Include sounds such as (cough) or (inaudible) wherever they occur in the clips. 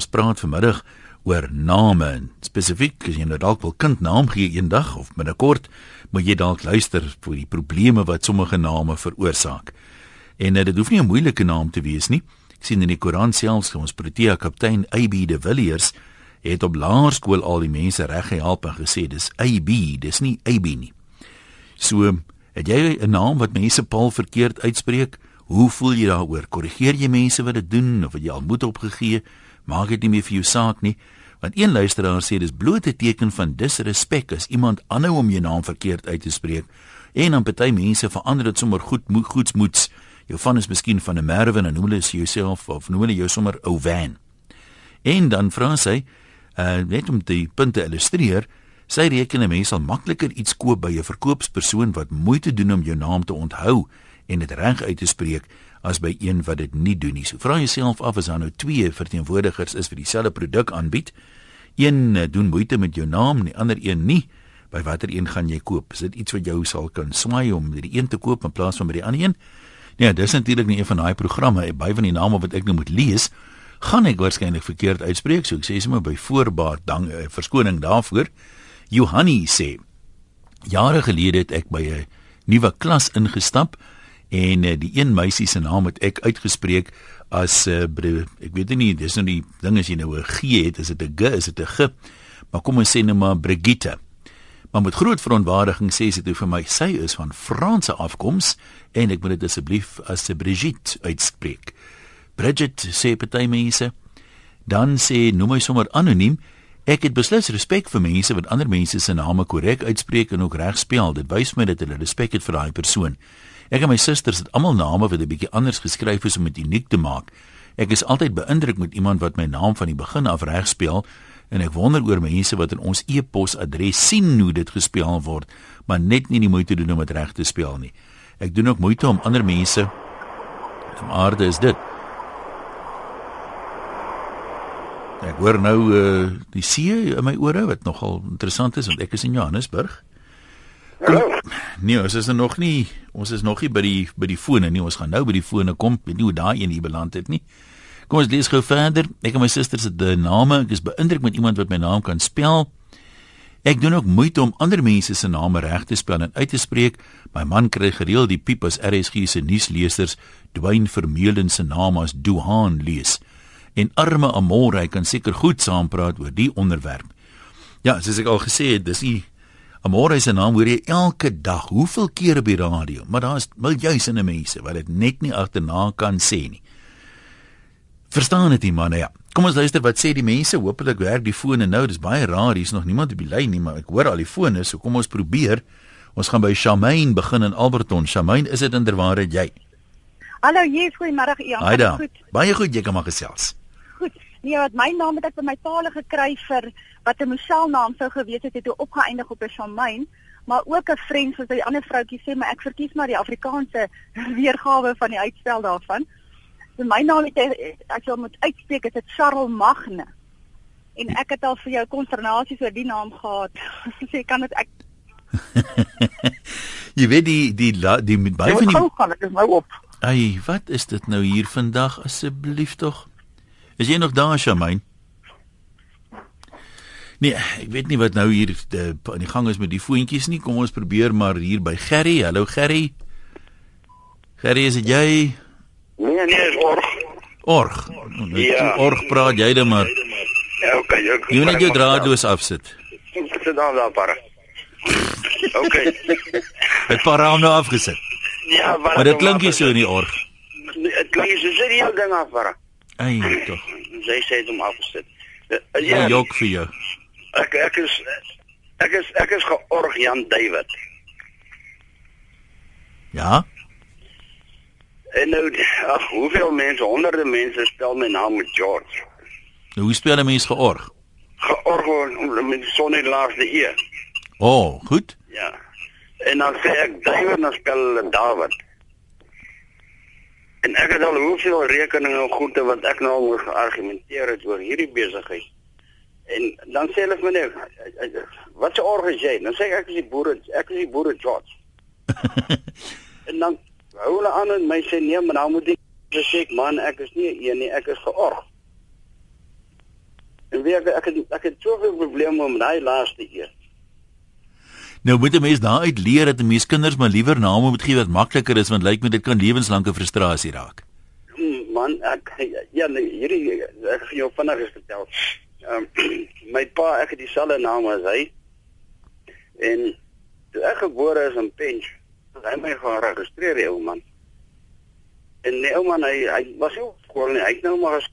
ons praat vanmiddag oor name spesifiek as jy nou dalk wil kind naam gee eendag of binnekort, moet jy dalk luister vir die probleme wat sommige name veroorsaak. En uh, dit hoef nie 'n moeilike naam te wees nie. Ek sien in die Koran selfs ons Protea kaptein AB de Villiers het op laerskool al die mense reg gehelp en gesê dis AB, dis nie AB nie. So, het jy 'n naam wat mense paal verkeerd uitspreek? Hoe voel jy daaroor? Korrigeer jy mense wat dit doen of het jy al moed opgegee? Maak dit nie meer vir jou saak nie. Want een luisteraar sê dis bloot 'n teken van disrespek as iemand aanhou om jou naam verkeerd uit te spreek. En dan party mense verander dit sommer goed moed goedsmoeds. Jou van is miskien van 'n Merwin en hulle jouself of noem hulle jou sommer ou van. En dan vra sy, uh net om die punte illustreer, sy reken 'n mens sal makliker iets koop by 'n verkoopspersoon wat moeite doen om jou naam te onthou en dit reg uit te spreek as by een wat dit nie doen nie. So vra jouself af as daar nou twee verteenwoordigers is vir dieselfde produk aanbied. Een uh, doen moeite met jou naam en die ander een nie. By watter een gaan jy koop? Is dit iets wat jou sal kan swaai om die een te koop in plaas van by die ander een? Nee, dis natuurlik nie een van daai programme by van die name wat ek nou moet lees gaan ek waarskynlik verkeerd uitspreek, so ek sê sommer by voorbaat dan uh, verskoning daarvoor. Johanni sê: Jare gelede het ek by 'n nuwe klas ingestap en uh, die een meisie se naam het ek uitgespreek as uh, ek weet nie, dis nou die ding as jy nou 'n G het, is dit 'n G, is dit 'n G? Maar kom ons sê nou maar Brigitte. Maar met groot verontwaardiging sê sy toe vir my, sy is van Franse afkoms en ek moet dit asseblief as Brigitte uitspreek. Bridget sê party mense, dan sê noem my sommer anoniem. Ek het beslis respek vir mense wat ander mense se name korrek uitspreek en ook reg spel. Dit wys my dat hulle respek het vir daai persoon. Ek en my susters het almal name wat 'n bietjie anders geskryf is om dit uniek te maak. Ek is altyd beïndruk met iemand wat my naam van die begin af reg spel en ek wonder oor mense wat in ons e-pos adres sien hoe dit gespel word, maar net nie die moeite doen om dit reg te spel nie. Ek doen ook moeite om ander mense om aarde is dit. Ek hoor nou uh, die see in my ore wat nogal interessant is want ek is in Johannesburg. Hallo. Nee, ons is nog nie ons is nog nie by die by die fone nie. Ons gaan nou by die fone kom. Weet nie hoe daai een hier beland het nie. Kom ons lees gou verder. Ek en my susters het die name. Ek is beïndruk met iemand wat my naam kan spel. Ek doen ook moeite om ander mense se name reg te spel en uit te spreek. My man kry gereeld die piep as RSG se nuuslesers Dwayne Vermeulen se naam as Duhan lees. En arme Amore kan seker goed saampraat oor die onderwerp. Ja, soos ek al gesê het, dis nie Amore se naam hoor jy elke dag, hoeveel keer op die radio, maar daar's miljoene mense wat dit net nie agterna kan sê nie. Verstaan dit, manne? Ja. Kom ons luister wat sê die mense. Hoopelik werk die fone nou. Dis baie raar. Hier's nog niemand op die lyn nie, maar ek hoor al die fone. So kom ons probeer. Ons gaan by Shamaine begin in Alberton. Shamaine, is dit inderwaar jy? Hallo, Jesus, goeiemôre. Ja, Haai daar. Baie goed, jy kan maar gesels. Goed. Nee, wat my naam het ek by my tale gekry vir wat 'n Michelle naam sou gewees het, het toe opgeëindig op 'n Shamaine, maar ook 'n vriend soos die ander vroutjie sê, maar ek verkies maar die Afrikaanse (laughs) weergawe van die uitstel daarvan. So my naam het as jy moet uitspreek is dit Charles Magne. En ek het al vir jou konsternasies oor die naam gehad. (laughs) Sê kan dit ek (laughs) Jy weet die die die, die met baie van die Hoe gaan ek is nou op? Ai, wat is dit nou hier vandag asseblief tog? Is jy nog daar, Shamaine? Nee, ek weet nie wat nou hier de, aan die gang is met die foontjies nie. Kom ons probeer maar hier by Gerry. Hallo Gerry. Gerry, is dit jy? Nee, nee, is org. Org. Net ja. org praat jy dan maar. Ja, okay, jy. Jy moet net jou draadloos afsit. Ek sit daar daar para. Okay. (laughs) Het para nou afgesit. Ja, maar Maar dit klink nie so in die org. Dit klink so sit die hele ding af para. Ai, tog. Sy sê dit om afgesit. Ja, Ja, jok vir jou. Ek ek is ek is ek is georg Jan David. Ja? En nou ag, hoeveel mense, honderde mense spel my naam met George. Nou, hoe speel 'n mens georg? Georg met sonne laaste e. O, oh, goed. Ja. En dan sê ek David dan spel hulle David. En ek het al hoeveel rekeninge en goede wat ek nou al moet geargumenteer het oor hierdie besigheid. En dan sê hulle vir my, wat se org is jy? Dan sê ek ek is die boere, ek is die boere George. (laughs) en dan hou hulle aan en my sê nee, maar nou moet ek sê ek man, ek is nie een nie, ek is georg. weet ek ek het, ek het soveel probleme met daai laaste een. Nou moet 'n mens daaruit leer dat 'n mens kinders maar liewer name moet gee wat makliker is want lyk my dit kan lewenslange frustrasie raak. Hmm, man, ek ja, nee, hierdie ek gaan jou vinnig vertel. Um, (clears throat) my pa, ek het dieselfde naam as hy. En toe ek gebore is in Pench, het hy my gaan registreer, ou man. En nee, ou man, hy hy was ook skool nie. Hy het nou maar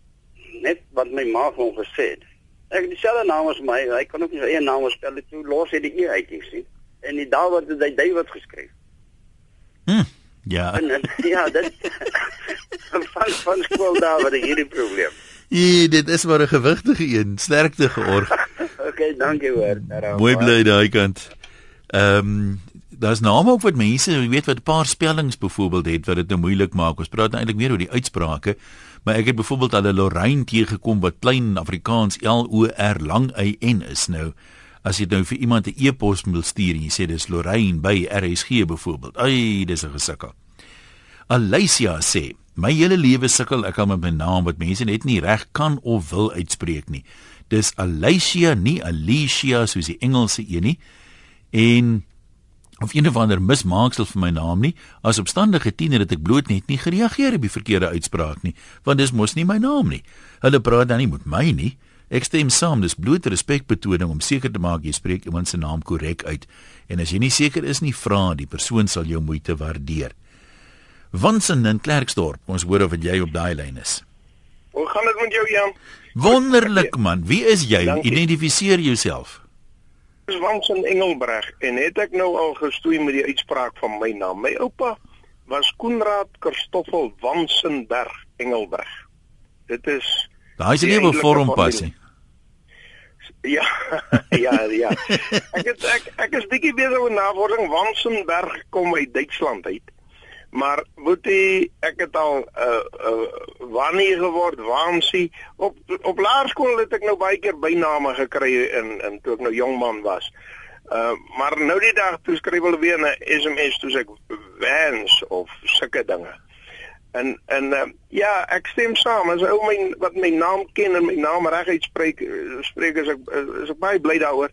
net wat my ma vir hom gesê het. Ek het dieselfde naam as my. Hy kan ook nie sy eie naam spel nie. Toe los hy die e uit, jy sien. En die Dawid het hy David geskryf. Hm. Ja. En, en ja, dit (laughs) van van skool daar wat hierdie probleem. Ja, dit is maar 'n gewigtige een, sterkte georg. (laughs) okay, dankie hoor. Mooi bly daai kant. Ehm um, daar's name ook wat mense, jy weet wat 'n paar spellings byvoorbeeld het wat dit nou moeilik maak. Ons praat nou eintlik meer oor die uitsprake, maar ek het byvoorbeeld al 'n Lorraine teëgekom wat klein Afrikaans L O R lang Y N is nou. As jy nou vir iemand 'n e-pos wil stuur en jy sê dis Lorraine by RSG byvoorbeeld. Ai, dis 'n gesukkel. Alicia sê My hele lewe sukkel ek al met my naam wat mense net nie reg kan of wil uitspreek nie. Dis Alicia, nie Alicia soos die Engelse een nie. En of een of ander mismaaksel vir my naam nie. As opstandige tiener het ek bloot net nie gereageer op die verkeerde uitspraak nie, want dis mos nie my naam nie. Hulle praat dan nie met my nie. Ek stem saam, dis bloot respekbetoning om seker te maak jy spreek iemand se naam korrek uit. En as jy nie seker is nie, vra die persoon sal jou moeite waardeer. Wansen in Klerksdorp, ons hoor of jy op daai lyn is. Hoe gaan dit met jou Jan? Wonderlik man, wie is jy? Dankie. Identifiseer jouself is Wansen Engelbreg en het ek nou al gestoei met die uitspraak van my naam. My oupa was Koenraad Kerstoffel Wansenberg Engelbreg. Dit is Daai is nie 'n vorm passie. Ja, (laughs) ja, ja. Ek het ek ek is bietjie besig met navorsing Wansenberg kom uit Duitsland uit. Maar moet jy ek het al uh uh wanneer geword Wamsie op op laerskool het ek nou baie keer byname gekry in in toe ek nou jong man was. Uh maar nou die dag toe skryf hulle weer 'n SMS toe sê ek Vans of sulke dinge. En en uh, ja, ek stem saam as ou my wat my naam ken en my naam reg uitspreek spreek as ek is ek baie bly daaroor.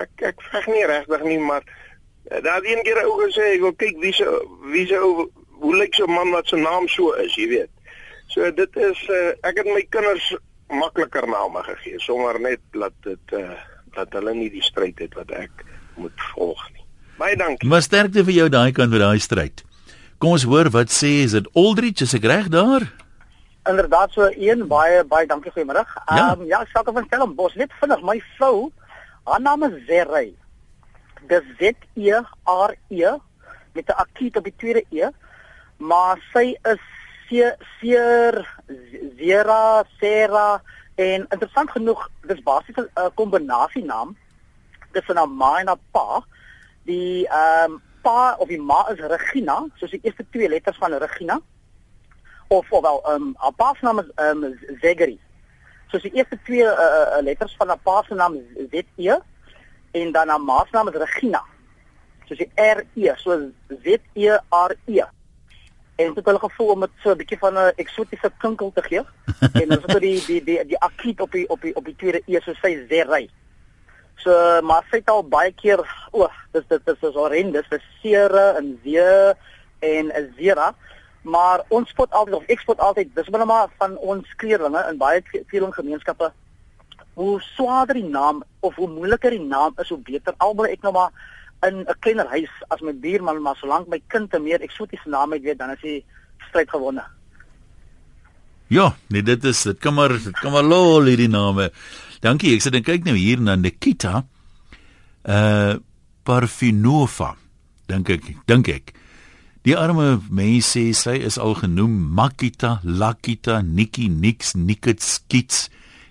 Ek ek veg nie regtig nie, maar daar het een keer ou gesê ek wil kyk wie se wie se hoe lyk so 'n man wat se naam so is, jy weet. So dit is uh, ek het my kinders makliker name gegee, sommer net laat dit uh, dat hulle nie die stryd het wat ek moet volg nie. Baie dankie. Maar sterkte vir jou daai kant met daai stryd. Kom ons hoor wat sê is dit Aldrich is ek reg daar? Inderdaad so een baie baie dankie goeiemôre. Ehm ja. um, ja, ek sal van Stellenbosch net vinnig my vrou haar naam is Zerry dis Z E R E met 'n akiet op die tweede E. Maar sy is seer Zera Sera en interessant genoeg dis basies 'n uh, kombinasie naam tussen 'n ma en 'n pa. Die ehm um, pa of die ma is Regina, soos die eerste twee letters van Regina. Of of wel ehm um, haar pa se naam is ehm um, Zegeri. Soos die eerste twee uh, letters van haar pa se naam Z E en dan haar ma se naam is Regina. Soos die R E, so Z E R E. En dit het hulle gevoel om dit so 'n bietjie van 'n eksotiese klinkel te gee. en dan so die die die die akiet op die op die op die tweede E so sy Zerai. So maar sy het al baie keer o, oh, dis dit is so horrendous, dis Sere en Ze en Zera. Maar ons spot altyd ek spot altyd, dis maar van ons kleerlinge in baie veel gemeenskappe hoe swaarder die naam of hoe moeiliker die naam is, hoe beter. Albei ek nou maar in 'n kleiner huis as my buurman, maar solank my kind 'n meer eksotiese naam het, weet dan is hy stryd gewonne. Ja, nee, dit is dit kom maar dit kom maar lol hierdie name. Dankie. Ek sit en kyk nou hier na Nikita. Uh Parfinova. Dink ek, dink ek. Die arme mens sê sy is al genoem Makita, Lakita, Nikki, Nix, Nikits, Skits.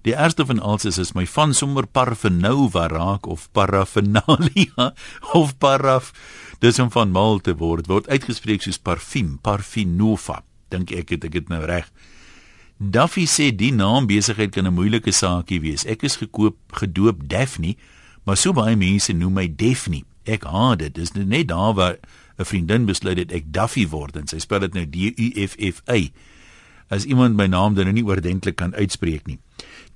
Die eerste van alles is is my van sommer parfenova raak of parafinalia (laughs) of paraf dis om van mal te word word uitgespreek soos parfum parfinova dink ek het ek dit nou reg. Duffy sê die naam besigheid kan 'n moeilike saakie wees. Ek is gekoop gedoop Daphne maar so baie mense noem my Daphne. Ek haat dit. Dis net daar waar 'n vriendin besluit het ek Duffy word en sy spel dit nou D U F F A. As iemand my naam dan nou nie oordentlik kan uitspreek nie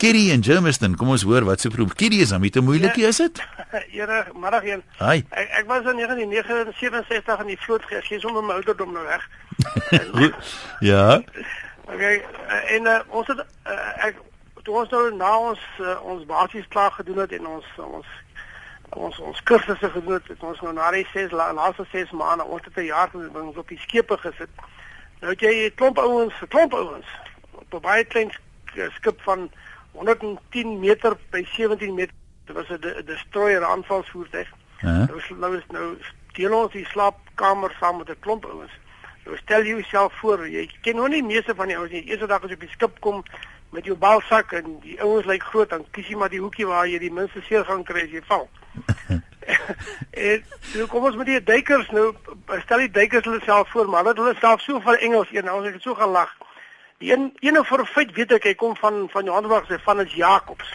Kitty en Germiston, kom ons hoor wat se probeer. Kitty is hom, dit 'n moeilikie is dit? (laughs) Ere, middag een. Hi. Ek, ek was in 1967 in die vloot gegee sommer my ouderdom nou weg. (laughs) ja. (laughs) Okay, uh, en uh, ons het uh, ek toe ons nou na ons uh, ons basies klaar gedoen het en ons ons ons ons kursusse gedoen het, het ons nou na die 6 la, laaste 6 maande ons het 'n jaar gedoen op die skepe gesit. Nou het jy 'n klomp ouens, 'n klomp ouens op 'n baie klein skip van 110 meter by 17 meter. Dit was 'n destroyer aanvalsvoertuig. Uh-huh. Nou is nou is nou deel ons die slaapkamer saam met 'n klomp ouens. Nou stel jy jouself voor, jy ken nog nie meeste van die ouens nie. Die eerste dag as jy op die skip kom met jou balsak en die ouens lyk groot, dan kies jy maar die hoekie waar jy die minste seer gaan kry as jy val. (laughs) en nou kom ons met die duikers nou stel die duikers hulle self voor maar hulle hulle self so van Engels een nou as ek so gaan die een ene vir 'n feit weet ek hy kom van van Johannesburg se van is Jacobs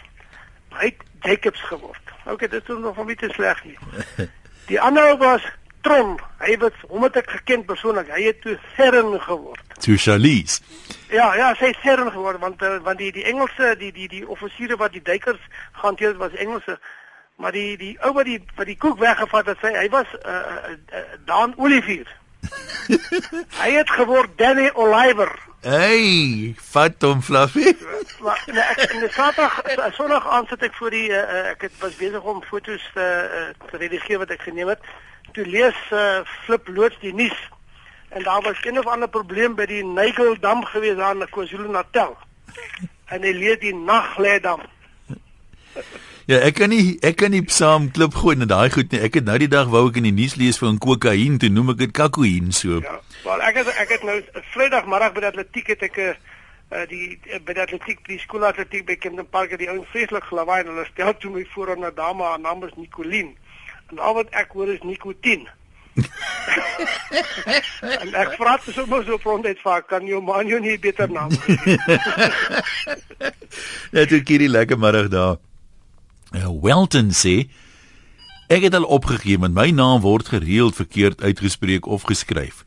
hy het Jacobs geword ok dit is nog van nie te sleg nie (laughs) die ander was Tron hy was hom het ek geken persoonlik hy het toe Cern geword To Charlize. Ja, ja, sy het Cern geword want uh, want die die Engelse die die die offisiere wat die duikers gehanteer het was Engelse maar die die ou wat die wat die koek weggevat het sê hy was uh, uh, uh, Dan Olivier. (laughs) hy het geword Danny Oliver. Hey, vat hom Fluffy. (laughs) Maar nee, ek in die Saterdag Sondag aand sit ek voor die uh, ek het was besig om foto's te uh, te redigeer wat ek geneem het. Toe lees uh, Flip loods die nuus en daar was een of ander probleem by die Nigel dam gewees daar in KwaZulu-Natal. En hy lees die Naglê dam. Ja, ek kan nie ek kan nie saam klip gooi na daai goed nie. Ek het nou die dag wou ek in die nuus lees van kokain, toe noem ek dit kakoin so. Ja, wel ek het ek het nou Vrydagmiddag by die atletiek het ek 'n uh, die by die atletiek die skoolatletiek by Kempton Park het die ouens vreeslik gelawaai en hulle stel toe my voor aan 'n dame haar naam is Nicoline. En al wat ek hoor is nikotien. (laughs) en ek vra dit sommer so rondheid vir kan jou man jou nie beter naam gee. (laughs) Ja, toe hierdie lekker middag daar. Ja, Welton sê ek het al opgegee want my naam word gereeld verkeerd uitgespreek of geskryf.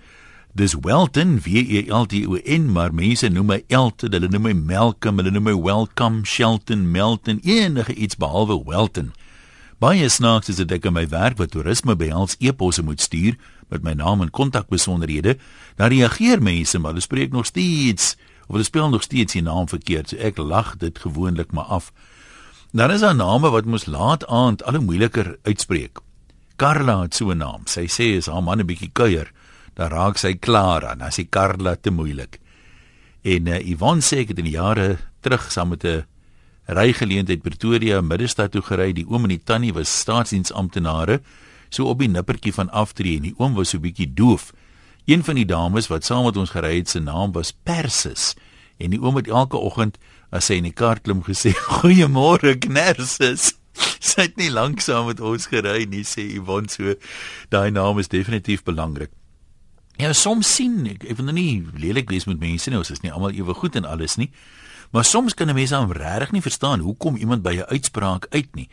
Dis Welton, W E L T O N, maar mense noem my Elton, hulle noem my Malcolm, hulle noem my Welcome, Shelton, Melton, enige iets behalwe Welton. Baie snaaks is dit ek in my werk wat toerisme behels e-posse moet stuur met my naam en kontakbesonderhede, dan reageer mense maar hulle spreek nog steeds of hulle spel nog steeds die naam verkeerd. So ek lag dit gewoonlik maar af. Dan is daar name wat mos laat aand al hoe moeiliker uitspreek. Carla het so 'n naam. Sy sê as haar man 'n bietjie kuier, dan raak sy Clara, dan sê Carla te moeilik. En uh, Yvonne sê ek het in die jare terug saam met 'n rygeleentheid Pretoria middestad toe gery. Die oom en die tannie was staatsdiensamptenare, so op die nippertjie van aftree en die oom was so bietjie doof. Een van die dames wat saam met ons gery het, se naam was Persis. En die oom het elke oggend as hy in die kar klim gesê (laughs) goeiemôre Knersis. (laughs) Sy het nie lank saam met ons gery nie sê Yvonne so. Daai naam is definitief belangrik. Ja, soms sien ek, ek wil nou nie lelik wees met mense nie, ons is nie almal ewe goed en alles nie. Maar soms kan 'n mens dan regtig nie verstaan hoekom iemand by 'n uitspraak uit nie.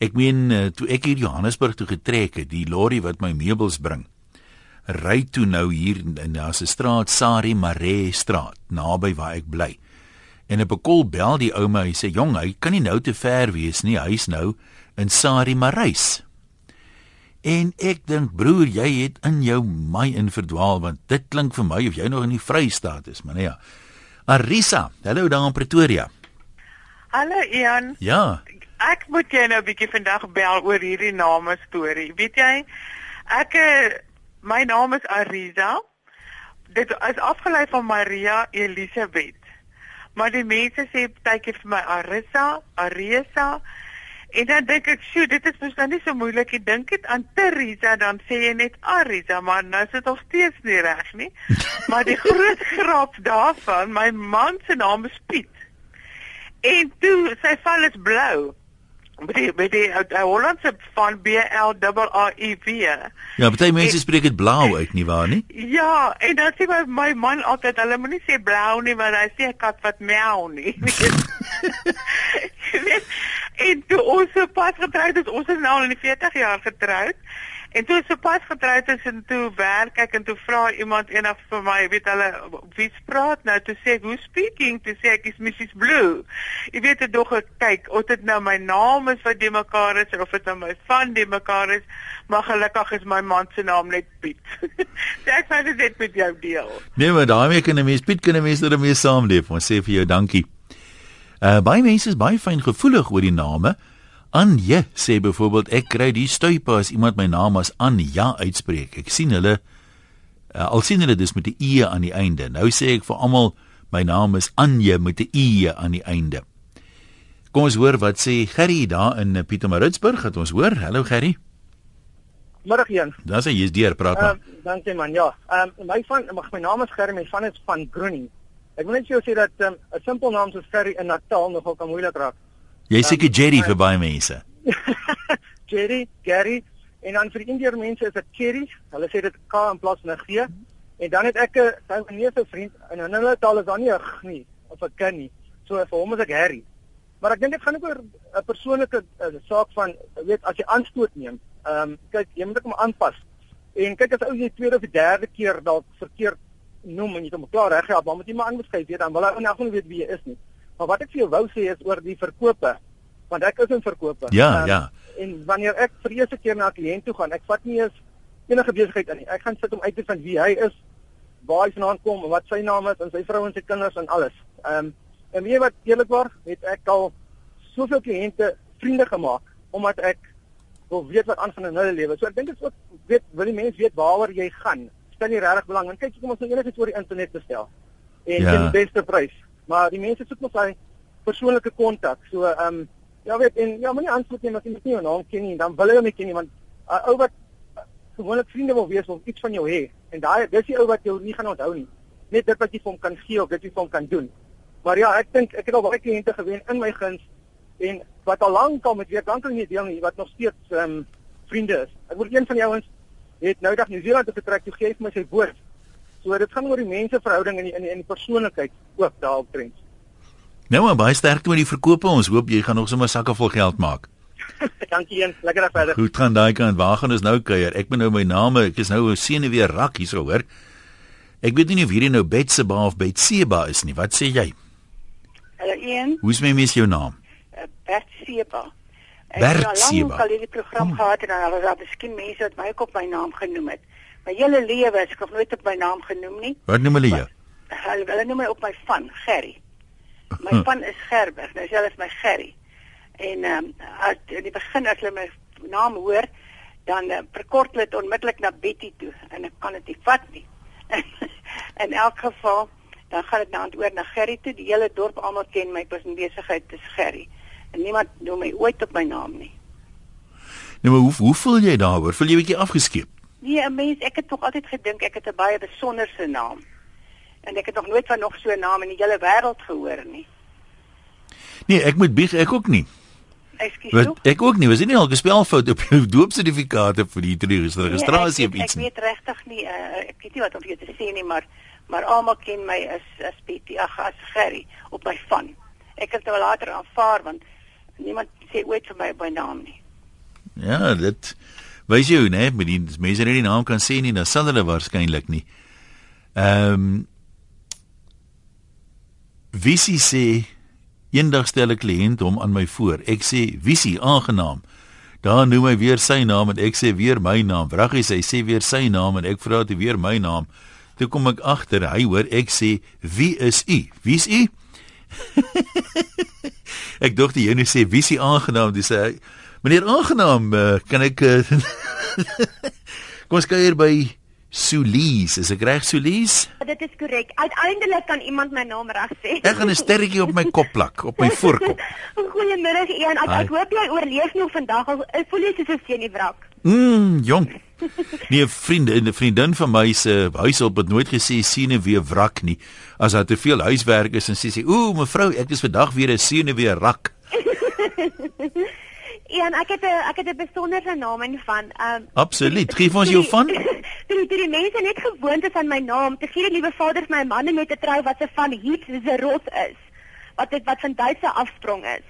Ek meen eh, toe ek hier Johannesburg toe getrek het, die lorry wat my meubels bring, ry toe nou hier in daar's 'n straat Sari Mare straat naby waar ek bly. En op 'n kol bel die ouma, hy sê jong, hy kan nie nou te ver wees nie, hy's nou in Sari Mareis. En ek dink broer, jy het in jou my in verdwaal want dit klink vir my of jy nog in die Vrystaat is, maar nee ja. Arisa, hallo daar in Pretoria. Hallo Ian. Ja. Ek moet jou nou 'n bietjie vandag bel oor hierdie name storie. Weet jy, ek eh, my naam is Arisa. Dit is afgelei van Maria Elisabeth. Maar die mense sê partykeer vir my Arisa, Arisa. En dan dink ek, "Sjoe, dit is mos nou nie so moeilik nie. Dink dit aan Teresa, dan sê jy net Arisa, maar nou is dit nog steeds nie reg nie." (laughs) maar die groot grap daarvan, my man se naam is Piet. En toe sy val is blou. Met die met die uh, Hollandse van B L A I V. Ja, baie mense spreek dit blou uit nie waar nie? Ja, en dan sê my, my man altyd, hulle moenie sê blou nie, want hy sê kat wat miau nie. Jy (laughs) weet, (laughs) en toe ons so pas getroud is, ons is nou al in die 40 jaar getroud. En toe so pas getroud is en toe werk ek en toe vra iemand eendag vir my, weet hulle wie spraak nou? Toe sê ek, "Who speaking?" Toe sê ek, "Is Mrs Blue." Jy weet dit ek kyk of dit nou my naam is wat die mekaar is of dit nou my van die mekaar is, maar gelukkig is my man se naam net Piet. (laughs) Sê ek sê dit met jou deel. Nee, maar daarmee kan 'n mens Piet kan 'n mens daarmee saamleef. Ons sê vir jou dankie. Uh baie mense is baie fyn gevoelig oor die name. Anje sê byvoorbeeld ek kry die stuipe as iemand my naam as Anja uitspreek. Ek sien hulle uh, al sien hulle dis met 'n e aan die einde. Nou sê ek vir almal my naam is Anje met 'n e aan die einde. Kom ons hoor wat sê Gerry daar in Pietermaritzburg. Het ons hoor. Hallo Gerry. Middag een. Dan sê jy's deur praat maar. Ehm uh, dankie man. Ja. Ehm um, my van mag my naam is Gerry, my van is van Groening. Ek wil net vir jou sê dat ehm, 'n um, simpel naam soos Gerry in Natal nogal kan moeilik raak. Jy sê um, Jerry vir baie mense. (laughs) Jerry, Gary en dan vir die Indiër mense is dit Cherry. Hulle sê dit K in plaas van 'n G. En dan het ek 'n Taiwanese vriend en in hulle taal is daar nie 'n G nie of 'n K nie. So vir hom is ek Harry. Maar ek dink dit gaan ook oor 'n persoonlike saak van weet as jy aanstoot neem. Ehm um, kyk, jy moet hom aanpas. En kyk as ou jy tweede of derde keer dalk verkeerd noem en jy hom klaar reg gehad, dan moet jy maar aanbeskryf weet dan wil hy elk geval weet wie jy is nie. Maar wat ek vir jou wou sê is oor die verkope. Want ek is 'n verkoper. Ja, um, ja. En wanneer ek vir die eerste keer na 'n kliënt toe gaan, ek vat nie eens enige besigheid aan nie. Ek gaan sit om uit te vind wie hy is, waar hy vandaan kom, wat sy naam is en sy vrou en sy kinders en alles. Ehm um, en weet wat eerlikwaar, het ek al soveel kliënte vriende gemaak omdat ek wil weet wat aan van hulle lewe. So ek dink dit is ook weet wil die mense weet waaroor jy gaan. Stel nie regtig belang want kyk jy kom ons nou enigiets oor die internet bestel. En ja. die beste prys maar die mense soek nog daai persoonlike kontak. So ehm um, ja, weet en ja, moenie antwoord nie as jy nie jou naam ken nie, dan wil hom nie ken nie want 'n uh, ou wat uh, gewoonlik vriende wil wees of iets van jou hê en daai dis die ou wat jou nie gaan onthou nie. Net dit wat jy vir hom kan gee of dit wat jy vir hom kan doen. Maar ja, ek dink ek het al baie kliënte gewen in my guns en wat al lank al met weer aan nie deel nie wat nog steeds ehm um, vriende is. Ek word een van die ouens het nou dag New Zealand toe getrek, toe gee hy my sy woord So dit gaan oor die menseverhouding en die in die, die persoonlikheid ook daarop trends. Nou maar baie sterkte met die verkope. Ons hoop jy gaan nog sommer sakke vol geld maak. (laughs) Dankie een. Lekker dag verder. Goed gaan daai kant. Waar gaan ons nou kuier? Ek moet nou my name, ek is nou 'n seene weer rak hierso hoor. Ek weet nie of hierdie nou Betseba of Betseba is nie. Wat sê jy? Hallo een. Hoe is my mes jou naam? Uh, Betseba. Betseba. Ek het al lank al hierdie program hmm. gehad en dan was daar miskien mense wat my ook op my naam genoem het. My hele lewe ek nog nooit op my naam genoem nie. Wat noem hulle jou? Hulle hulle noem my op my van Gerry. My hm. van is Gerber. Nou selfs my Gerry. En ehm um, as in die begin as hulle my naam hoor, dan uh, verkort hulle dit onmiddellik na Betty toe en ek kan dit nie vat nie. (laughs) in elk geval dan gaan dit nou oor na Gerry toe. Die hele dorp almal ken my besigheid is Gerry. En niemand noem my ooit op my naam nie. Nou maar hoe hoe voel jy daaroor? Voel jy bietjie afgeskeep? Nee, 'n mens, ek het tog altyd gedink ek het 'n baie besonderse naam. En ek het nog nooit van nog so 'n naam in die hele wêreld gehoor nie. Nee, ek moet bieg ek ook nie. Ekskuus. Wat ek ook nie, was dit nie al gespelfout op jou (laughs) doopsertifikate vir die registrasie nee, of iets nie? Ek weet regtig nie, uh, ek weet nie wat om vir jou te sê nie, maar maar almal ken my as as Betty ag as Gerry op my van. Ek het dit wel later aanvaar want niemand sê ooit vir my by naam nie. Ja, dit Wys jy, né, met die mense net die naam kan sê nie, dan sal hulle waarskynlik nie. Ehm um, Visie sê eendag stel 'n kliënt hom aan my voor. Ek sê Visie aangenaam. Daar noem hy weer sy naam en ek sê weer my naam. Vraggie sê sê weer sy naam en ek vra dit weer my naam. Toe kom ek agter, hy hoor ek sê wie is u? Wie is u? (laughs) ek dink die ene sê Visie aangenaam, dis hy Meneer aangenaam, uh, kan ek uh, (laughs) Kom ons kuier by Sulies. Is ek reg Sulies? Ja, dit is korrek. Uiteindelik kan iemand my naam reg sê. Ek gaan 'n sterretjie op my kop plak, op my (laughs) voorkop. Goeiemiddag Ian. Ek, ek hoop jy oorleef nog vandag. Ek voel jy soos 'n senuwrak. Mm, jong. (laughs) Nee, vriende, 'n vriendin van my se huishulp het nooit gesê siene weer wrak nie. As daar te veel huiswerk is en sê sy, "Ooh, mevrou, ek is vandag weer 'n siene weer rak." Ja, ek het 'n ek het 'n besondere naam en van ehm um, Absoluut. Gee ons jou van. (laughs) Toe die, die mense net gewoond is aan my naam, te gee die liewe Vader vir my man met 'n trou wat se van Heat Zeros is. Wat dit wat van Duitse afsprong is.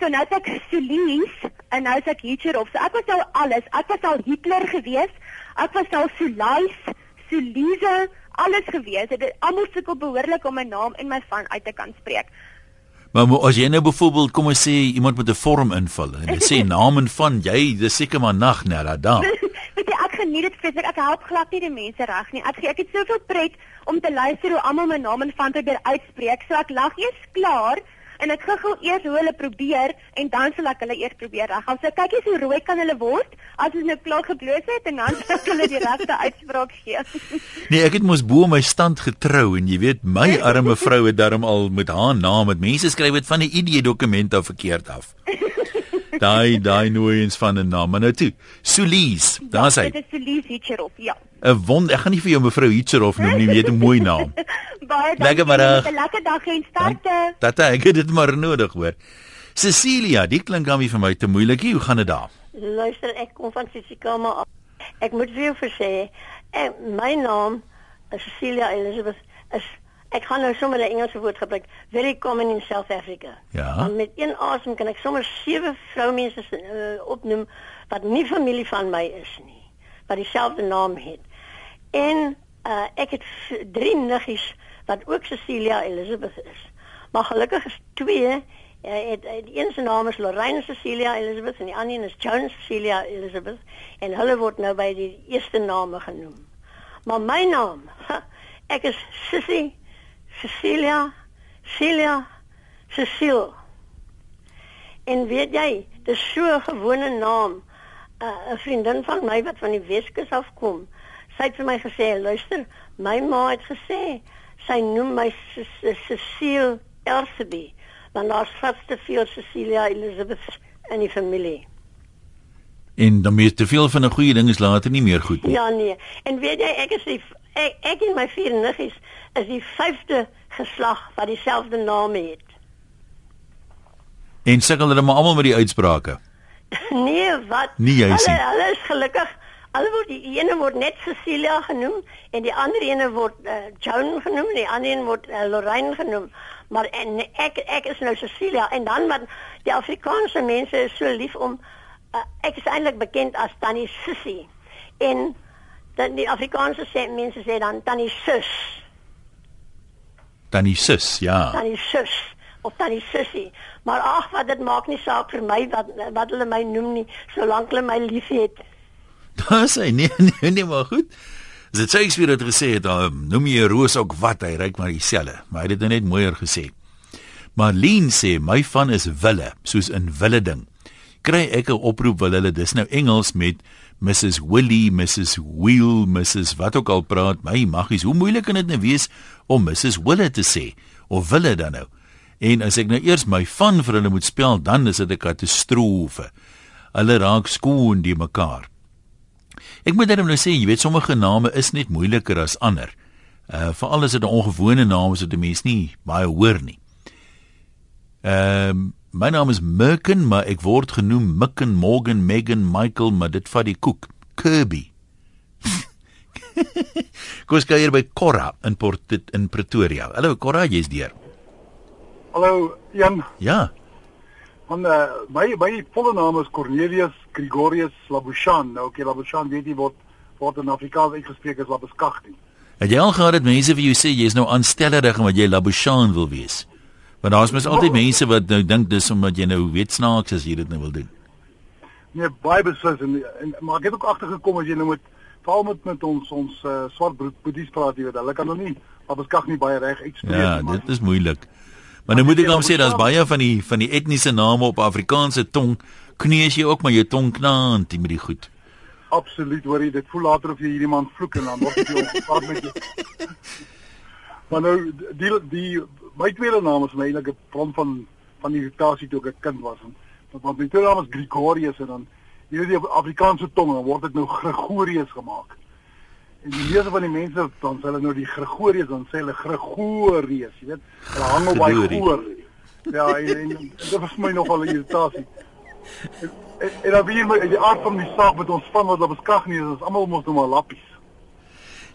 So nou het ek Sulies en nou is ek Hitler of so ek was nou alles. Ek was al Hitler gewees. Ek was al Sulais, Sulise, alles gewees. Dit almal sukkel behoorlik om my naam en my van uit te kan spreek. Maar mo- as jy nou byvoorbeeld kom ons sê iemand met 'n vorm invul en sê (laughs) naam en van jy, dis seker maar nag net daar dan. (laughs) Weet jy, ek geniet dit vreeslik. Ek help glad nie die mense reg nie. Ek ek het soveel pret om te luister hoe almal my naam en van probeer uitspreek. So ek lag eers klaar en ek gou eers hoe hulle probeer en dan sal ek hulle eers probeer reghaal. So kyk eens hoe rooi kan hulle word as hulle nou klaar gebloos het en dan (laughs) sal hulle die regte uitspraak gee. Nee, ek het mos bo my stand getrou en jy weet my arme vrou het daarom al met haar naam met mense skryf dit van die ID dokument af verkeerd af. (laughs) Daai daai nooiens van 'n naam. Maar nou toe. Sulies, daar's hy. Dit is Solis Hitcherhof. Ja. 'n Wond, ek gaan nie vir jou mevrou Hitcherhof noem nie, weet 'n mooi naam. (laughs) Baie Lekker dankie. middag. Met 'n Lekker dag en sterkte. Tata, ek het dit maar nodig hoor. Cecilia, die klink aan wie vir my te moeilik. Hoe gaan dit daar? Luister, ek kom van Sisikama af. Ek moet vir jou versê, eh, my naam is Cecilia Elizabeth is ek gaan nou sommer 'n Engelse woord gebruik, very common in South Africa. Ja. Want met een asem kan ek sommer sewe vroumense uh, opnoem wat nie familie van my is nie, wat dieselfde naam het. En uh, ek het drie niggies wat ook Cecilia Elizabeth is. Maar gelukkig is twee Ja, het, het, die een se naam is Lorraine Cecilia Elizabeth en die ander een is Joan Cecilia Elizabeth en hulle word nou by die eerste name genoem. Maar my naam, ha, (laughs) ek is Sissy Cecilia Celia Cecile. En weet jy, dis so 'n gewone naam. Uh, 'n Vriendin van my wat van die Weskus afkom, sy het vir my gesê, "Luister, my ma het gesê sy noem my Ce- Ce- Cecile Erseby, want daar's vast te veel Cecilia Elizabeth in die familie." En dan meer te veel van 'n goeie ding is later nie meer goed nie. Ja nee. En weet jy ek is die ek, ek en my vier niggies is die vyfde geslag wat dieselfde naam het. En sukkel hulle maar almal met die uitsprake. (laughs) Nee, wat? Jy hulle, hulle is gelukkig. Hulle word die ene word net Cecilia genoem en die ander ene word uh, Joan genoem en die ander een word uh, Lorraine genoem. Maar en ek ek is nou Cecilia en dan wat die Afrikaanse mense is so lief om uh, ek is eintlik bekend as Tannie Sissy. En dan die Afrikaanse sê, mense sê dan Tannie Sus. Dan die sus, ja. Tannie Sus of Tannie Sissy. Maar ag wat dit maak nie saak vir my wat wat hulle my noem nie, solank hulle my liefhet. (laughs) Daar sê nee nee nee maar goed. As dit Shakespeare het gesê het, um, noem jy 'n roos ook wat, hy ryk maar dieselfde. Maar hy het dit nou net mooier gesê. Marlene sê my van is wille, soos in wille ding. Kry ek 'n oproep wil hulle dis nou Engels met Mrs Willie, Mrs Wheel, Mrs wat ook al praat. My maggies, hoe moeilik kan dit nou wees om Mrs Wille te sê of wille dan nou? En as ek nou eers my van vir hulle moet spel, dan is dit 'n katastrofe. Hulle raak skoon die mekaar. Ek moet net nou sê, jy weet sommige name is net moeiliker as ander. Uh veral as dit 'n ongewone naam is wat 'n mens nie baie hoor nie. Ehm um, my naam is Merkin, maar ek word genoem Micken, Morgan, Megan, Michael, maar dit vat die koek. Kirby. (laughs) Koos kuier by Korra in Port in Pretoria. Hallo Korra, jy's deur. Hallo Jan, Ja. van uh, my my volle naam is Cornelius Gregorius Labushan. Nou okay, Labushan weet jy word word in Afrikaans uitgespreek as Labuskagti. Het jy al gehad dat mense vir jou sê jy's nou aanstellerig omdat jy Labushan wil wees? Want daar's mos altyd mense wat nou dink dis omdat jy nou weet snaaks as jy dit nou wil doen. Nee, baie beslis en, en maar ek het ook agtergekom as jy nou met veral met met ons ons uh, swart boedies praat jy weet, hulle kan nog nie Labuskagti baie reg uitspreek Ja, nie, maar dit is moeilik. Maar nou moet ek dan sê daar's baie van die van die etniese name op Afrikaanse tong kneus jy ook maar jou tong knaant met die goed. absoluut hoor jy dit voel later of jy hierdie man vloek en dan word jy ongepaard met jou. (laughs) Maar nou die die my tweede naam is eintlik 'n bron van van irritasie toe ek 'n kind was. En, want my tweede naam is Gregorius en dan jy weet die Afrikaanse tong dan word dit nou Gregorius gemaak. En die meeste van die mense dan sê hulle nou die Gregorius dan sê hulle Gregorius, jy weet. Hulle hang op by goor. Ja, en, en, en dit was my nogal 'n irritasie. En, en, en dan weer my die aard van die saak met ons span wat op beskag nie is, ons almal mos nou maar lappies.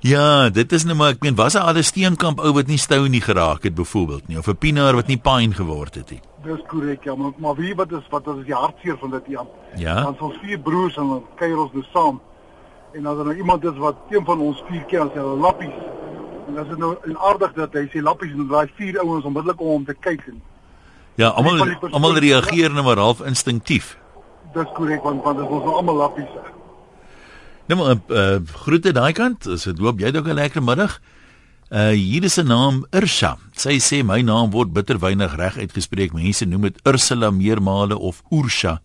Ja, dit is nou maar ek meen was 'n alle steenkamp ou wat nie stou nie geraak het byvoorbeeld nie of 'n pienaar wat nie pyn geword het nie. Dis korrek ja, maar, maar wie wat is wat is die hartseer van dit Jan? Ja. Dan ons vier broers en dan kuier ons dus saam. En as er nou iemand is wat een van ons vier keer as hulle lappies en as dit nou en aardig dat hy sê lappies en daai vier ouens onmiddellik om hom te kyk en Ja, almal almal reageer nou maar half instinktief. dis korrek want want dit is ons nou almal lappies. Nou maar uh, groete daai kant. As dit loop jy dalk 'n lekker middag. Uh hier is 'n naam Ursha. Sy sê my naam word bitter weinig reg uitgespreek. Mense noem dit Ursula meermale of Ursha,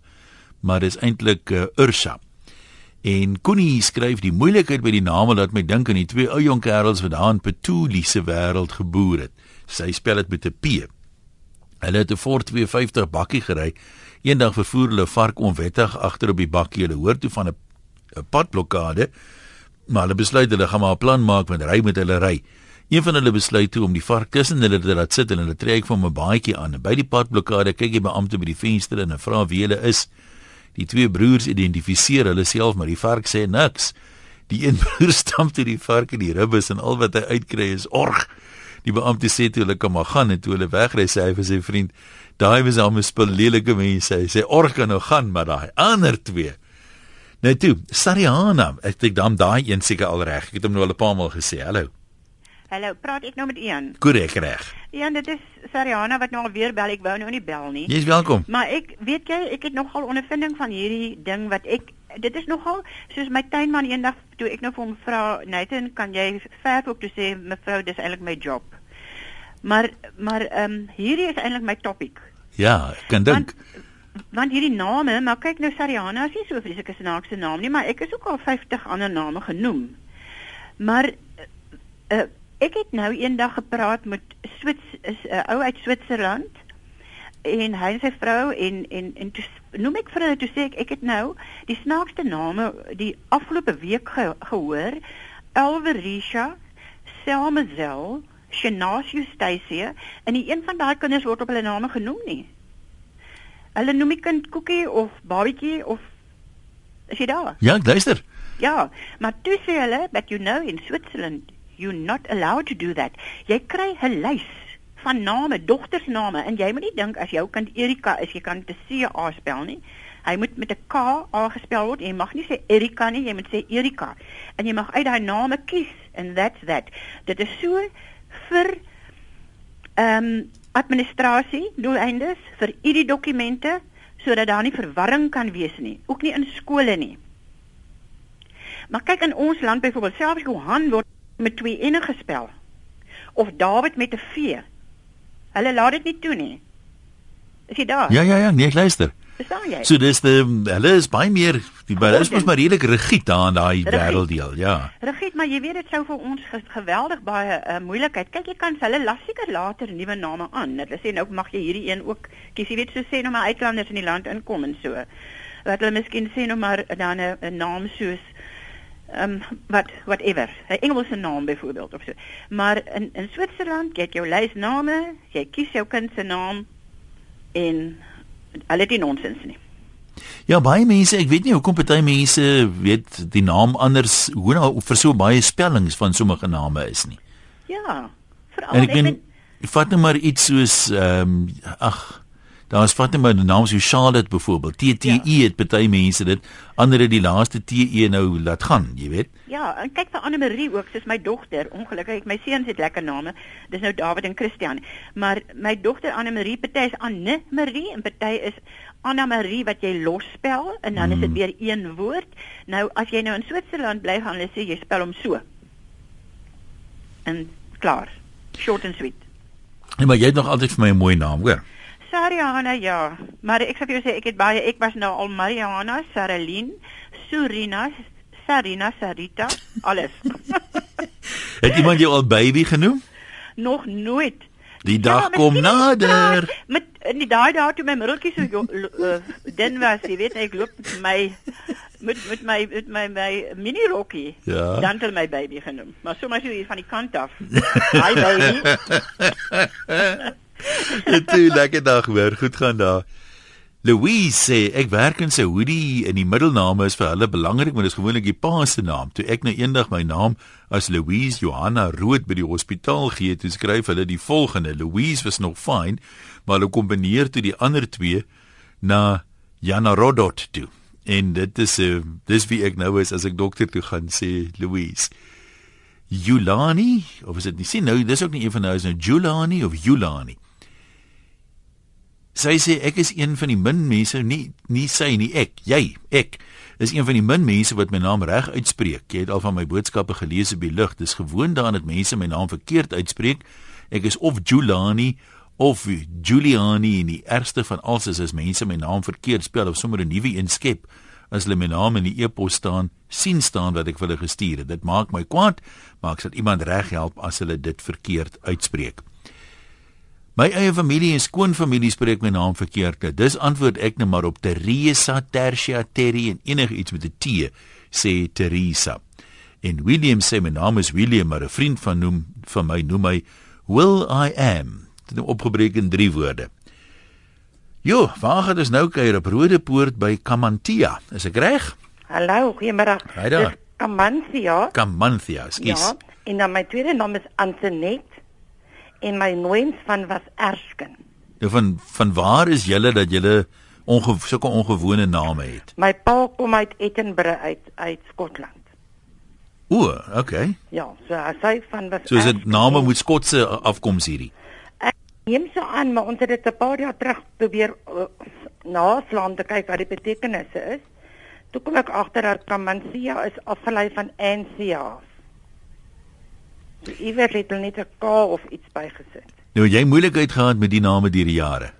maar dis eintlik uh, Ursha. En Connie skryf die moeilikheid by die name laat my dink aan die twee ou jong kerels wat daar in Petuli se wêreld geboor het. Sy spel dit met 'n P. Hulle het 'n Ford 250 bakkie gery. Eendag vervoer hulle vark onwettig agter op die bakkie. Hulle hoor toe van 'n 'n padblokkade. Maar hulle besluit hulle gaan maar 'n plan maak met ry met hulle ry. Een van hulle besluit toe om die vark tussen hulle te laat sit en hulle trek van 'n baadjie aan. By die padblokkade kyk die beampte by die venster en vra wie hulle is. Die twee broers identifiseer hulle self, maar die vark sê niks. Die een (laughs) broer stamp toe die vark in die ribbes en al wat hy uitkry is org. Die beampte sê toe hulle kan maar gaan en toe hulle wegry sê hy vir sy vriend, daai was al 'n spul lelike mense. Hy sê org kan nou gaan, maar daai ander twee Nou toe, Sariana, ek dink dan daai een seker al reg. Ek het hom nou al 'n paar maal gesê. Hallo. Hallo, praat ek nou met Ian? Korrek reg. Ian, dit is Sariana wat nou alweer bel. Ek wou nou nie bel nie. Jy's welkom. Maar ek weet jy, ek het nogal ondervinding van hierdie ding wat ek dit is nogal soos my tuinman eendag toe ek nou vir hom vra, Nathan, kan jy verf ook toe sê mevrou, dis eintlik my job. Maar maar ehm um, hierdie is eintlik my topic. Ja, ek kan dink. Want, want hierdie name, maar kyk nou Sariana is nie so vreeslike snaakse naam nie, maar ek is ook al 50 ander name genoem. Maar uh, ek het nou eendag gepraat met Swits is 'n uh, ou uit Switserland en hy en sy vrou en en en toe noem ek vir hulle toe sê ek ek het nou die snaakste name die afgelope week ge, gehoor Elverisha Selmazel Shanaz Eustacia en nie een van daai kinders word op hulle name genoem nie. Hulle noem die kind Koekie of Babietjie of is jy daar? Ja, ek luister. Ja, maar toe sê hulle that you know in Switzerland you're not allowed to do that. Jy kry 'n lys van name, dogtersname en jy moet nie dink as jou kind Erika is, jy kan dit C A spel nie. Hy moet met 'n K A gespel word. Jy mag nie sê Erika nie, jy moet sê Erika. En jy mag uit daai name kies and that's that. Dit is so vir ehm um, administrasie doeleindes vir hierdie dokumente sodat daar nie verwarring kan wees nie, ook nie in skole nie. Maar kyk in ons land byvoorbeeld selfs Johan word met twee ene gespel of David met 'n V. Hulle laat dit nie toe nie. Is jy daar? Ja ja ja, nee, ek luister. Verstaan jy? So dis die hulle is baie meer die hulle is mos maar redelik rigied daar in daai wêrelddeel, ja. Regiet, maar jy weet dit sou vir ons ge geweldig baie uh, moeilikheid. Kyk, jy kan hulle las seker later nuwe name aan. Hulle sê nou mag jy hierdie een ook kies. Jy weet so sê nou maar uitlanders in die land inkom en so. Wat hulle miskien sê nou maar dan 'n naam soos ehm um, wat whatever, 'n Engelse naam byvoorbeeld of so. Maar in in Switserland, het jou lys name, jy kies jou kind se naam en hulle het nie nonsens nie. Ja, baie mense, ek weet nie hoekom party mense weet die naam anders hoe nou vir so baie spellings van sommige name is nie. Ja, veral en ek meen vat net maar iets soos ehm um, ag Daar's vat net maar die naam so Charlotte byvoorbeeld. T T E ja. het party mense dit, ander het die laaste T E nou laat gaan, jy weet. Ja, en kyk vir Anne Marie ook, soos my dogter, ongelukkig my seuns het lekker name. Dis nou David en Christian. Maar my dogter Anne Marie, party is Anne Marie en party is Anna Marie wat jy losspel en dan mm. is dit weer een woord. Nou as jy nou in Switserland bly gaan hulle sê jy spel hom so. En klaar. Short and sweet. Nee, maar jy het nog altyd vir my 'n mooi naam, hoor. Sariana ja, maar ek sê vir jou sê ek het baie ek was nou al Mariana, Saralyn, Surina, Sarina, Sarita, alles. (laughs) het iemand jou al baby genoem? Nog nooit. Die dag ja, kom nader. Met in die daai daai toe my middeltjie so uh, den was, jy weet ek loop met my met met my met my my mini rokkie. Ja. Dan het my baby genoem. Maar sommer so hier van die kant af. Hi baby. (laughs) (laughs) Dit is lekker dag hoor. Goed gaan daar. Louise sê ek werk in Saudi en die middelname is vir hulle belangrik want dit is gewoonlik die pa se naam. Toe ek nou eendag my naam as Louise Johanna Rood by die hospitaal gee, toe skryf hulle die volgende: Louise was nog fyn, maar hulle kombineer toe die ander twee na Jana Rodot toe. En dit is uh, dis wie ek nou is as ek dokter toe gaan sê Louise. Julani, of is dit nie sien nou, dis ook nie een van nou is nou Julani of Julani. Sy sê ek is een van die min mense nie nie sy nie ek jy ek is een van die min mense wat my naam reg uitspreek. Jy het al van my boodskappe gelees op die lug. Dis gewoon daarin dat mense my naam verkeerd uitspreek. Ek is of Julani of Giuliani en die ergste van alles is as mense my naam verkeerd spel of sommer 'n nuwe een skep as hulle my naam in die e-pos staan sien staan wat ek vir hulle gestuur het. Dit maak my kwaad, maar ek sal iemand reg help as hulle dit verkeerd uitspreek. My eie familie en skoonfamilie spreek my naam verkeerd. Dis antwoord ek net maar op Teresa Tertia Terry en enigiets met 'n T sê Teresa. En William sê my naam is William, maar 'n vriend van noem van my noem my Will I am. Dit is opgebreek in drie woorde. Jo, waar gaan ons nou kuier op Rodepoort by Kamantia? Is ek reg? Hallo, goeiemôre. Hi daar. Kamantia. Kamantia, skus. Ja, en dan my tweede naam is Antoinette en my nooit van was Erskin. Nou van van waar is julle dat julle onge, sulke ongewone name het? My pa kom uit Edinburgh uit uit Skotland. O, okay. Ja, so hy van was So is dit name moet Skotse afkoms hierdie. Ek neem so aan maar ons het dit 'n paar jaar terug probeer uh, naslaan te kyk wat die betekenisse is. Toe kom ek agter dat Kamansia is afgelei van Ansia. So iewers het hulle net 'n K of iets bygesit. Nou jy moeilikheid gehad met die name deur die jare.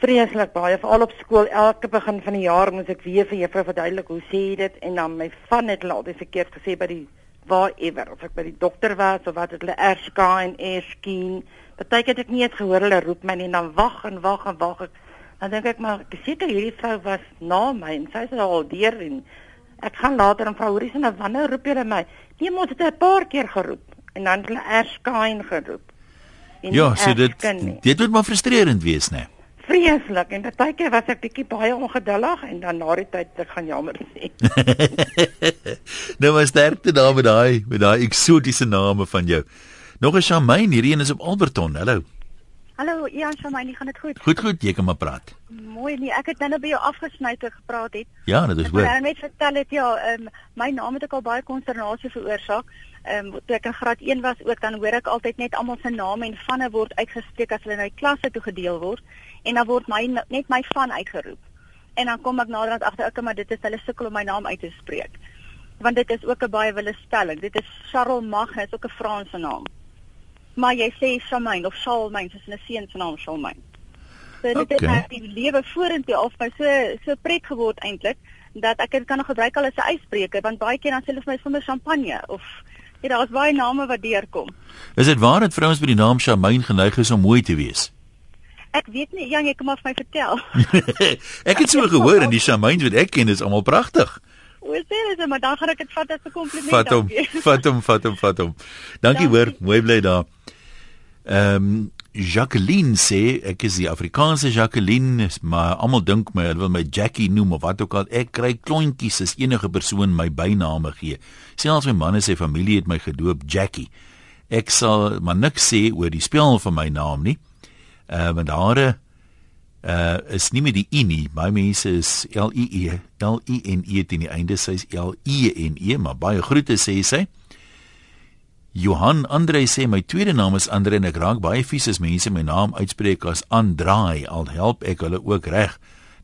Vreeslik baie, veral op skool. Elke begin van die jaar moet ek weer vir juffrou verduidelik hoe sê jy dit en dan my van het altyd verkeerd gesê by die waar ewer of ek by die dokter was of wat het hulle Erska en Erskine. Partykeer het ek nie eens gehoor hulle roep my nie en dan wag en wag en wag ek. Dan dink ek maar ek seker hierdie vrou was na my en sy is al deur en ek gaan later en vra hoorie se nou wanneer roep julle my? Nee, ons het 'n paar keer geroep en dan hulle Erskine geroep. Ja, so dit dit moet maar frustrerend wees, né? Vreeslik en partykeer was ek bietjie baie ongeduldig en dan na die tyd ek gaan jammer sê. (laughs) nou was sterkte daar met daai met daai eksotiese name van jou. Nog 'n Shamaine, hierdie een is op Alberton. Hallo. Hallo, Ian Shamaine, gaan dit goed? Goed, goed, jy kan maar praat. Mooi nee, ek het nou by jou afgesny te gepraat het. Ja, dit is hoor. Ek net vertel het ja, um, my naam het ek al baie konsternasie veroorsaak. Ehm um, toe ek in graad 1 was ook dan hoor ek altyd net almal se name en vanne word uitgespreek as hulle die klasse toe gedeel word en dan word my net my van uitgeroep. En dan kom ek naderhand agter ek maar dit is hulle sukkel om my naam uit te spreek. Want dit is ook 'n baie wille spelling. Dit is Charles Magnus, ook 'n Franse naam. Maar jy sê Charmaine of Charlemagne, soos 'n seun se naam Charlemagne. So dit okay. het my lewe vorentoe al my so so pret geword eintlik dat ek dit kan nog gebruik al as 'n uitspreker want baie keer dan sê hulle vir my sommer champagne of Ja, daar's baie name wat deurkom. Is dit waar dat vrouens met die naam Shamaine geneig is om mooi te wees? Ek weet nie, Jan, jy kan maar vir my vertel. (laughs) ek het so gehoor en die Shamaines wat ek ken is almal pragtig. O, sê dit, maar dan gaan ek dit vat as 'n kompliment. Vat hom, (laughs) vat hom, vat hom, vat hom. Dankie hoor, mooi bly daar. Ehm um, Jacqueline sê ek is die Afrikaanse Jacqueline, maar almal dink my hulle wil my Jackie noem of wat ook al. Ek kry klontjies as enige persoon my byname gee. Selfs my man en sy familie het my gedoop Jackie. Ek sal maar niks sê oor die spel van my naam nie. Uh want daar uh is nie met die i nie. Baie mense is L I E L I N E teen die einde, sy is L I N E, maar baie groete sê sy. Johan Andre sê my tweede naam is Andre en ek raak baie vies as mense my naam uitspreek as Andrai. Al help ek hulle ook reg.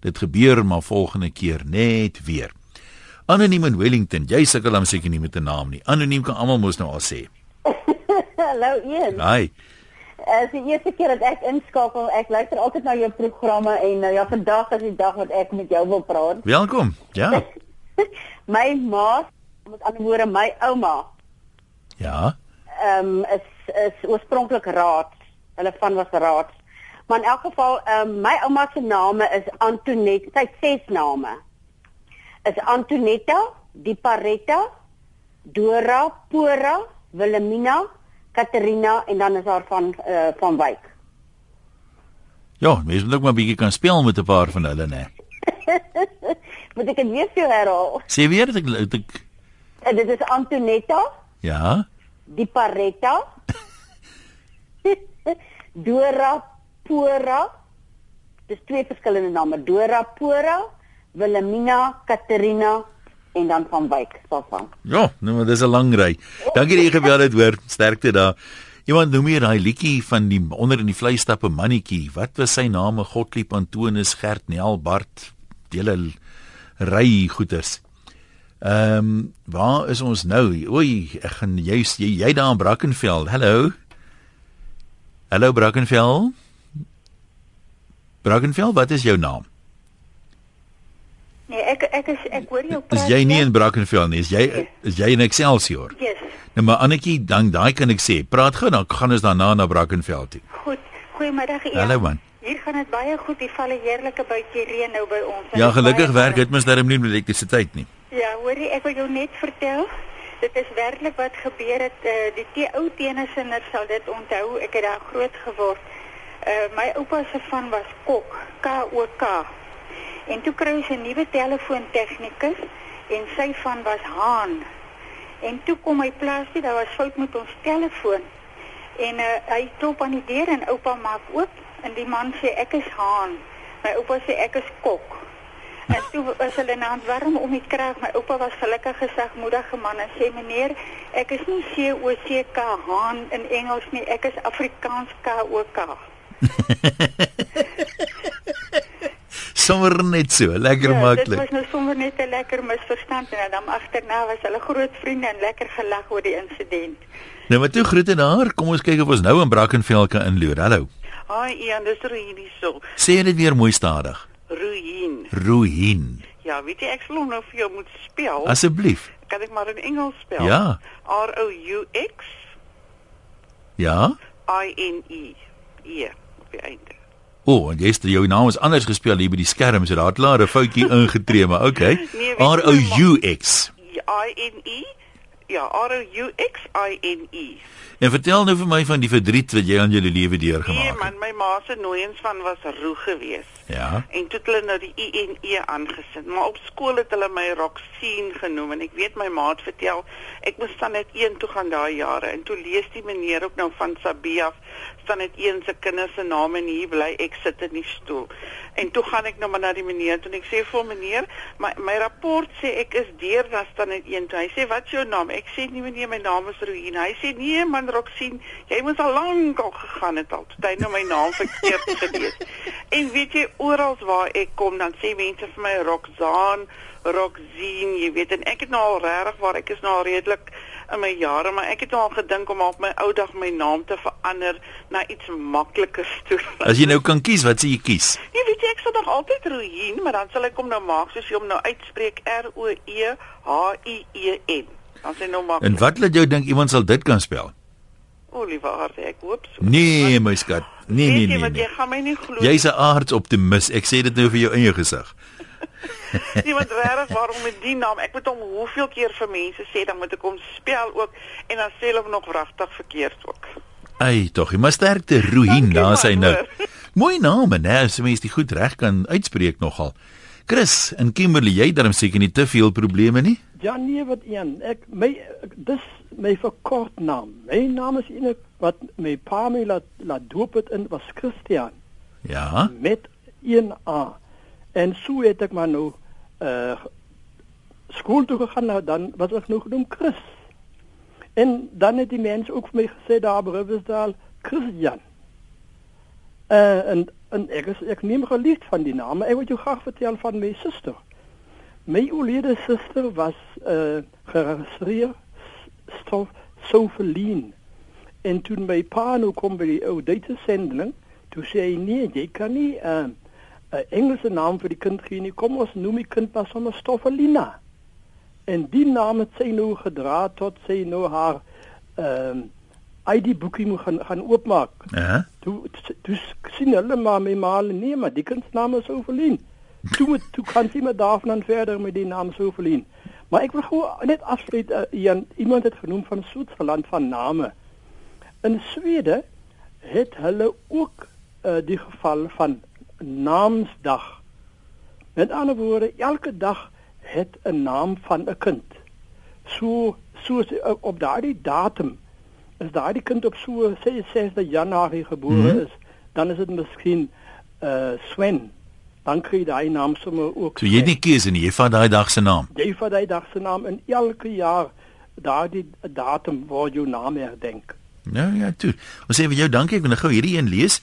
Dit gebeur maar volgende keer net weer. Anoniem in Wellington. Jy sukkel om seker nie met 'n naam nie. Anoniem kan almal mos nou al sê. (laughs) Hallo Ian. Hi. As die eerste keer dat ek inskakel, ek luister altyd na jou programme en nou ja, vandag is die dag wat ek met jou wil praat. Welkom. Ja. (laughs) my ma, met ander woorde my ouma. Ja ehm um, is is oorspronklik raad. Hulle van was raad. Maar in elk geval ehm um, my ouma se name is Antoinette. Sy het ses name. Is Antonetta, Di Paretta, Dora, Pora, Wilhelmina, Katerina en dan is haar van uh, van Wyk. Ja, mens moet ook maar 'n bietjie kan speel met 'n paar van hulle, né? (laughs) Moet ek dit weer vir herhaal? Sê weer dat ek, dat ek En dit is Antonetta, Ja. die Paretta. (laughs) Dora Pora. Dis twee verskillende name. Dora Pora, Wilhelmina, Katerina en dan van Wyk Safan. Ja, nou maar dis 'n lang ry. Dankie dat jy gebel het, hoor. Sterkte daar. Iemand noem hier daai liedjie van die onder in die vleistappe mannetjie. Wat was sy naam? Godlieb Antonus Gert Nel Bart. Dele ry goeters. Ehm, um, waar is ons nou? Oei, ek gaan juist jy jy daar in Brackenfell. Hallo. Hallo Brackenfell. Brackenfell, wat is jou naam? Nee, ek ek is ek hoor jou Is jy nie in Brackenfell nie? Is jy is jy in Excelsior? Yes. Nou maar Annetjie, dan daai kan ek sê. Praat gou dan gaan ons daarna na Brackenfell toe. Goed. Goeiemiddag. Ian. Hallo man. Hier gaan dit baie goed. Hier val 'n heerlike bytjie reën nou by ons. Ja, gelukkig werk dit mos darem nie met elektrisiteit nie. Ja, hoorie, ek wil jou net vertel. Dit is werklik wat gebeur het. Uh, die te ou tennisinders sal dit onthou. Ek het daar groot geword. Uh, my oupa se van was Kok, K O K. En toe kry ons 'n nuwe telefoontegnikus en sy van was Haan. En toe kom hy plaas toe, daar was fout met ons telefoon. En uh, hy klop aan die deur en oupa maak oop en die man sê ek is Haan. My oupa sê ek is Kok. En toe was hulle na warm om die kraag. My oupa was gelukkig gesagmoedige man en sê meneer, ek is nie C O C K Haan in Engels nie, ek is Afrikaans K O K. (laughs) Sommer net so, lekker Ja, dit maklik. was nou sommer net 'n lekker misverstand en dan agterna was hulle groot vriende en lekker gelag oor die insident. Nou maar toe groete daar. Kom ons kyk of ons nou in Brackenfell kan inloer. Hallo. Hi Ian, dis Ruhin hierso. Sê dit weer mooi stadig. Ruhin. Ruhin. Ja, weet jy ek sal hom nou vir jou moet spel. Asseblief. Kan ek maar in Engels spel? Ja. R O U X Ja. I N E. E op die einde. O, oh, en jy's jou naam is anders gespel hier by die skerm, so daar het klaar 'n foutjie ingetree, maar okay. (laughs) Nee, R O jy U X. I N E. Ja, R O U X I N E. En vertel nou vir my van die verdriet wat jy aan jou lewe Nee deurgemaak het. man, my ma se nooiens van was roe geweest. Ja. En toe het hulle nou die I en E aangesit, maar op skool het hulle my Roxine genoem en ek weet my ma het vertel ek moes dan net een toe gaan daai jare en toe lees die meneer ook nou van Sabia staan net een se kinders se name en hier bly ek sit in die stoel. En toe gaan ek nou maar na die meneer en ek sê vir hom meneer, my my rapport sê ek is deur dan staan net een toe. Hy sê wat is jou naam? Ek sê nee meneer, my naam is Ruhina. Hy sê nee man Roxine, jy moes al lank al gegaan het al. Toe hy nou my naam verkeerd gelees. (laughs) En weet jy oral waar ek kom dan sê mense vir my Roxaan, Roxine, jy weet en ek het nou al regtig waar ek is nou al redelik in my jare, maar ek het nou al gedink om op my ou dag my naam te verander na iets makliker toe. As jy nou kan kies, wat sê jy kies? Jy weet jy ek sal nog altyd Ruhin, maar dan sal ek hom nou maak soos jy hom nou uitspreek R O E H I E N. Dan sê nou maak. En wat laat jou dink iemand sal dit kan spel? O, liewe hart, ek hoop so. Nee, my skat. Nee, nee, Weet jy nee. nee. jy gaan my nie glo. Jy's 'n aardsoptimis. Ek sê dit nou vir jou in jou gesig. (laughs) Iemand regtig waarom met die naam? Ek moet hom hoeveel keer vir mense sê dan moet ek hom spel ook en dan sê hulle nog wragtig verkeerd ook. Ai, tog, jy maar sterkte Ruhin, daar sy nou. Mooi naam, né? As mens dit goed reg kan uitspreek nogal. Chris en Kimberley, jy darm seker nie te veel probleme nie? Ja nee wat een. Ek my dis my verkort naam. My naam is een wat my pa my laat laat doop het in was Christian Ja. met 1 A. En so het ek maar nou uh skool toe gegaan nou dan was ek nou genoem Chris. En dan het die mense ook vir my gesê daar by Riversdal Christian. Uh en en ek is ek neem geliefd van die naam. Ek wil jou graag vertel van my suster. My oorlede suster was uh geregistreer stof Sofelien. En toen my pa nou kom by die ou duitsesendeling, toe sê hy nee, jy kan nie 'n uh, 'n Engelse naam vir die kind gee nie. Kom ons noem die kind maar sommer Stoffelina. En die naam het sy nou gedra tot sy nou haar ehm ID boekie moet gaan gaan oopmaak. Ja. Toe toe sien hulle maar my maar nee, maar die kind se naam is Sofelien. Toe moet toe kan sy maar daarvan verder met die naam Sofelien. Maar ek wil gou net afsluit uh, Jan, iemand het genoem van Switserland van name. In Swede het hulle ook uh, die geval van naamsdag. Met ander woorde, elke dag het 'n naam van 'n kind. So so op daardie datum as daardie kind op so sê 6de Januarie gebore mm -hmm. is, dan is dit miskien uh Sven. Dan kry jy daai naam sommer ook. So jy nie keuse nie, jy vat daai dag se naam. Jy vat daai dag se naam en elke jaar daardie datum waar jou naam herdenk. Nou ja, toe. Ons sê vir jou dankie, ek wil nou gou hierdie een lees.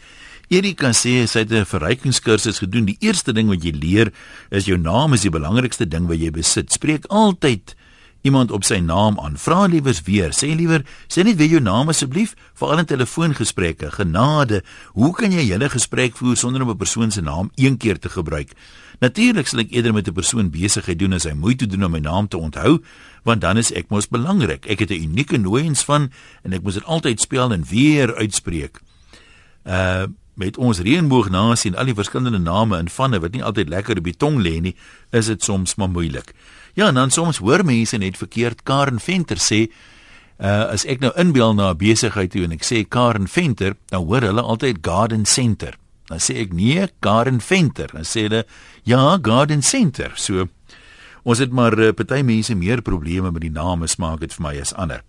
Erika sê sy het 'n verrykingskursus gedoen. Die eerste ding wat jy leer is jou naam is die belangrikste ding wat jy besit. Spreek altyd iemand op sy naam aan. Vra liewers weer. Sê liewer, sê net weer jou naam asseblief, veral in telefoongesprekke. Genade, hoe kan jy julle gesprek voer sonder om 'n persoon se naam een keer te gebruik? Natuurlik sal ek eerder met 'n persoon besigheid doen as hy moeite doen om my naam te onthou, want dan is ek mos belangrik. Ek het 'n unieke nooiens van en ek moet dit altyd speel en weer uitspreek. Uh met ons reënboognasie en al die verskillende name en vanne wat nie altyd lekker op die tong lê nie, is dit soms maar moeilik. Ja, en dan soms hoor mense net verkeerd Karen Venter sê uh as ek nou inbeel na 'n besigheid toe en ek sê Karen Venter, dan hoor hulle altyd Garden Center. Dan sê ek nee, Karen Venter. Dan sê hulle ja, Garden Center. So ons het maar uh, party mense meer probleme met die name smaak dit vir my as ander.